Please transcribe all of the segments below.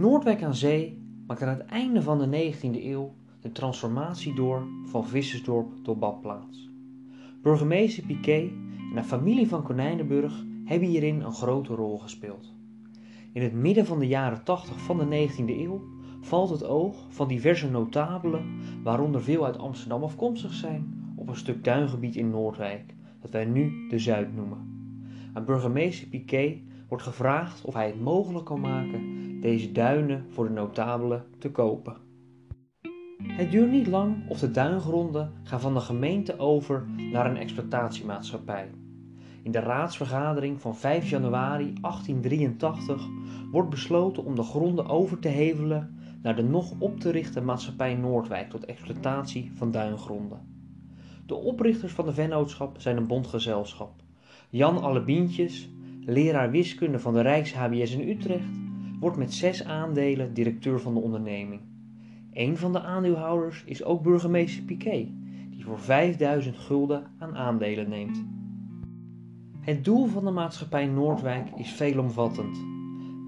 Noordwijk aan Zee maakt aan het einde van de 19e eeuw de transformatie door van vissersdorp tot badplaats. Burgemeester Piquet en de familie van Konijnenburg hebben hierin een grote rol gespeeld. In het midden van de jaren 80 van de 19e eeuw valt het oog van diverse notabelen, waaronder veel uit Amsterdam afkomstig zijn, op een stuk duingebied in Noordwijk, dat wij nu de Zuid noemen. Aan burgemeester Piquet wordt gevraagd of hij het mogelijk kan maken deze duinen voor de notabelen te kopen. Het duurt niet lang of de duingronden gaan van de gemeente over naar een exploitatiemaatschappij. In de raadsvergadering van 5 januari 1883 wordt besloten om de gronden over te hevelen naar de nog op te richten maatschappij Noordwijk tot exploitatie van duingronden. De oprichters van de vennootschap zijn een bondgezelschap. Jan Allebientjes, leraar wiskunde van de Rijks-HBS in Utrecht, wordt met zes aandelen directeur van de onderneming. Een van de aandeelhouders is ook burgemeester Piquet, die voor 5000 gulden aan aandelen neemt. Het doel van de maatschappij Noordwijk is veelomvattend.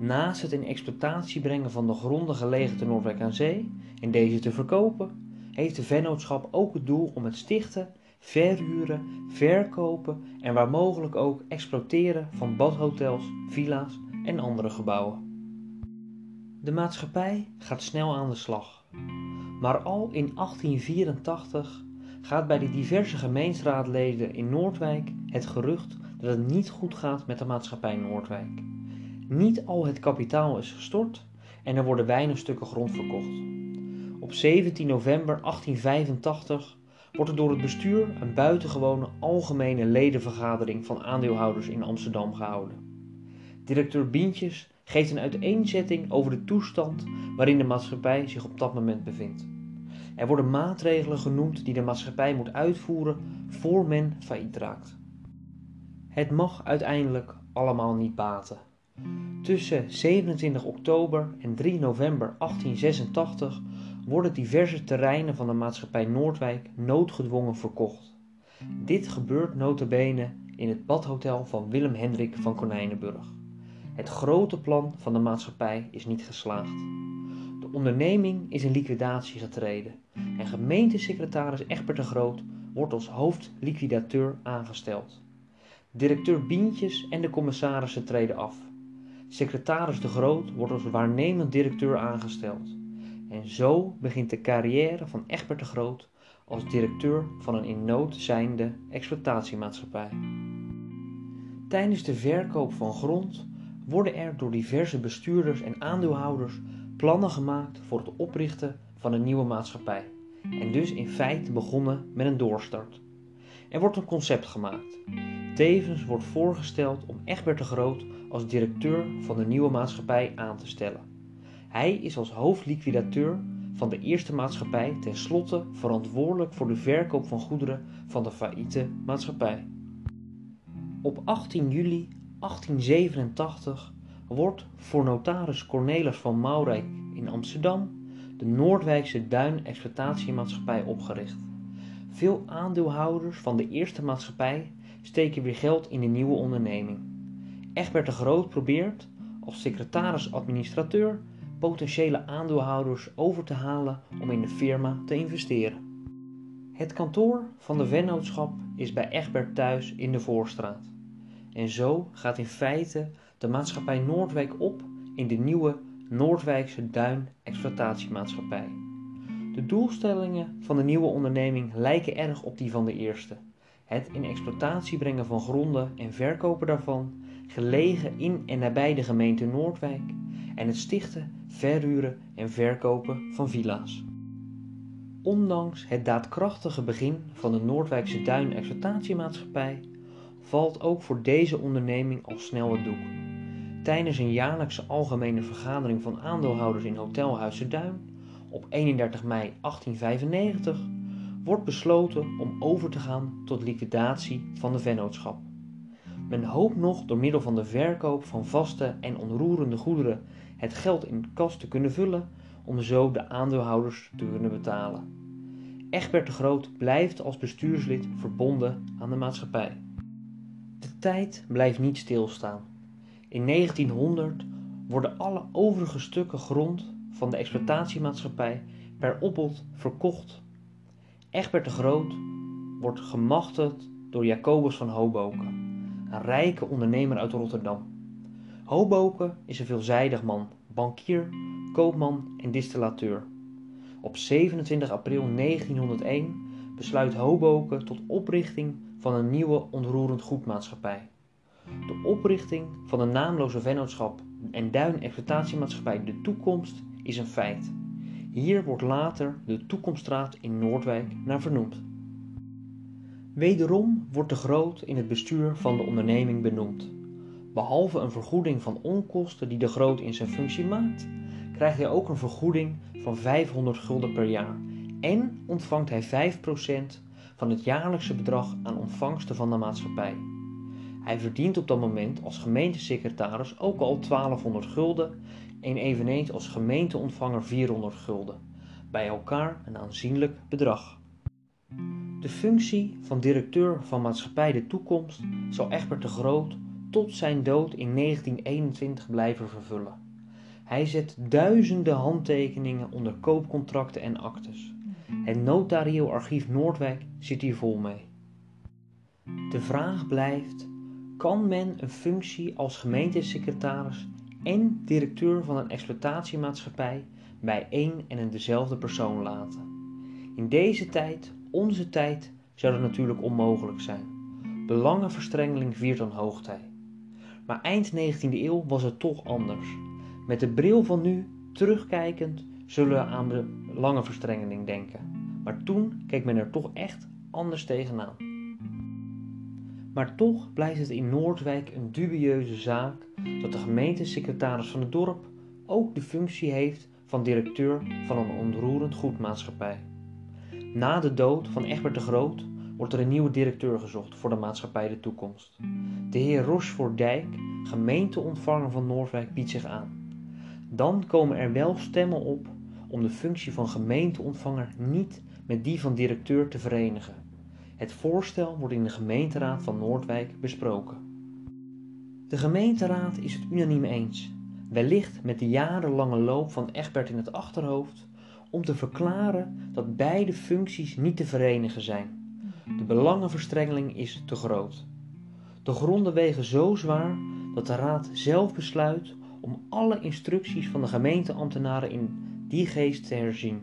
Naast het in exploitatie brengen van de gronden gelegen te Noordwijk aan Zee en deze te verkopen, heeft de vennootschap ook het doel om het stichten, verhuren, verkopen en waar mogelijk ook exploiteren van badhotels, villa's en andere gebouwen. De maatschappij gaat snel aan de slag. Maar al in 1884 gaat bij de diverse gemeensraadleden in Noordwijk het gerucht dat het niet goed gaat met de maatschappij Noordwijk. Niet al het kapitaal is gestort en er worden weinig stukken grond verkocht. Op 17 november 1885 wordt er door het bestuur een buitengewone algemene ledenvergadering van aandeelhouders in Amsterdam gehouden. Directeur Bientjes geeft een uiteenzetting over de toestand waarin de maatschappij zich op dat moment bevindt. Er worden maatregelen genoemd die de maatschappij moet uitvoeren voor men failliet raakt. Het mag uiteindelijk allemaal niet baten. Tussen 27 oktober en 3 november 1886 worden diverse terreinen van de maatschappij Noordwijk noodgedwongen verkocht. Dit gebeurt notabene in het badhotel van Willem Hendrik van Konijnenburg. Het grote plan van de maatschappij is niet geslaagd. De onderneming is in liquidatie getreden en gemeentesecretaris Egbert de Groot wordt als hoofdliquidateur aangesteld. Directeur Bientjes en de commissarissen treden af. Secretaris de Groot wordt als waarnemend directeur aangesteld. En zo begint de carrière van Egbert de Groot als directeur van een in nood zijnde exploitatiemaatschappij. Tijdens de verkoop van grond worden er door diverse bestuurders en aandeelhouders plannen gemaakt voor het oprichten van een nieuwe maatschappij. En dus in feite begonnen met een doorstart. Er wordt een concept gemaakt. Tevens wordt voorgesteld om Egbert de Groot als directeur van de nieuwe maatschappij aan te stellen. Hij is als hoofdliquidateur van de eerste maatschappij tenslotte verantwoordelijk voor de verkoop van goederen van de failliete maatschappij. Op 18 juli 1887 wordt voor notaris Cornelis van Maurijk in Amsterdam de Noordwijkse Duin-exploitatiemaatschappij opgericht. Veel aandeelhouders van de eerste maatschappij steken weer geld in de nieuwe onderneming. Egbert de Groot probeert, als secretaris-administrateur, potentiële aandeelhouders over te halen om in de firma te investeren. Het kantoor van de vennootschap is bij Egbert thuis in de Voorstraat. En zo gaat in feite de maatschappij Noordwijk op in de nieuwe Noordwijkse Duin Exploitatiemaatschappij. De doelstellingen van de nieuwe onderneming lijken erg op die van de eerste. Het in exploitatie brengen van gronden en verkopen daarvan, gelegen in en nabij de gemeente Noordwijk, en het stichten, verhuren en verkopen van villa's. Ondanks het daadkrachtige begin van de Noordwijkse Duin Exploitatiemaatschappij valt ook voor deze onderneming al snel het doek. Tijdens een jaarlijkse algemene vergadering van aandeelhouders in Hotel Duin op 31 mei 1895 wordt besloten om over te gaan tot liquidatie van de vennootschap. Men hoopt nog door middel van de verkoop van vaste en onroerende goederen het geld in kas te kunnen vullen om zo de aandeelhouders te kunnen betalen. Egbert de Groot blijft als bestuurslid verbonden aan de maatschappij. Tijd blijft niet stilstaan. In 1900 worden alle overige stukken grond van de exploitatiemaatschappij per opbod verkocht. Egbert de Groot wordt gemachtigd door Jacobus van Hoboken, een rijke ondernemer uit Rotterdam. Hoboken is een veelzijdig man, bankier, koopman en distillateur. Op 27 april 1901 besluit Hoboken tot oprichting van een nieuwe onroerend goedmaatschappij. De oprichting van de naamloze vennootschap en duin-exploitatiemaatschappij De Toekomst is een feit. Hier wordt later de Toekomststraat in Noordwijk naar vernoemd. Wederom wordt de Groot in het bestuur van de onderneming benoemd. Behalve een vergoeding van onkosten die de Groot in zijn functie maakt, krijgt hij ook een vergoeding van 500 gulden per jaar en ontvangt hij 5% van het jaarlijkse bedrag aan ontvangsten van de maatschappij. Hij verdient op dat moment als gemeentesecretaris ook al 1200 gulden en eveneens als gemeenteontvanger 400 gulden. Bij elkaar een aanzienlijk bedrag. De functie van directeur van Maatschappij de Toekomst zal Egbert de Groot tot zijn dood in 1921 blijven vervullen. Hij zet duizenden handtekeningen onder koopcontracten en actes. Het notarieel archief Noordwijk zit hier vol mee. De vraag blijft: kan men een functie als gemeentesecretaris en directeur van een exploitatiemaatschappij bij één en dezelfde persoon laten? In deze tijd, onze tijd, zou dat natuurlijk onmogelijk zijn. Belangenverstrengeling viert dan hoogtij. Maar eind 19e eeuw was het toch anders. Met de bril van nu, terugkijkend, zullen we aan de lange verstrengeling denken. Maar toen keek men er toch echt anders tegenaan. Maar toch blijft het in Noordwijk een dubieuze zaak dat de gemeentesecretaris van het dorp ook de functie heeft van directeur van een onroerend goedmaatschappij. Na de dood van Egbert de Groot wordt er een nieuwe directeur gezocht voor de maatschappij De Toekomst. De heer Rochefort Dijk, gemeenteontvanger van Noordwijk, biedt zich aan. Dan komen er wel stemmen op om de functie van gemeenteontvanger niet met die van directeur te verenigen. Het voorstel wordt in de gemeenteraad van Noordwijk besproken. De gemeenteraad is het unaniem eens, wellicht met de jarenlange loop van Egbert in het achterhoofd, om te verklaren dat beide functies niet te verenigen zijn. De belangenverstrengeling is te groot. De gronden wegen zo zwaar dat de raad zelf besluit om alle instructies van de gemeenteambtenaren in die geest te herzien.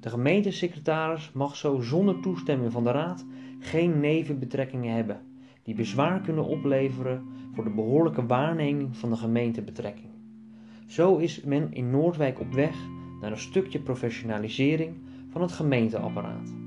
De gemeentesecretaris mag zo zonder toestemming van de raad geen nevenbetrekkingen hebben, die bezwaar kunnen opleveren voor de behoorlijke waarneming van de gemeentebetrekking. Zo is men in Noordwijk op weg naar een stukje professionalisering van het gemeenteapparaat.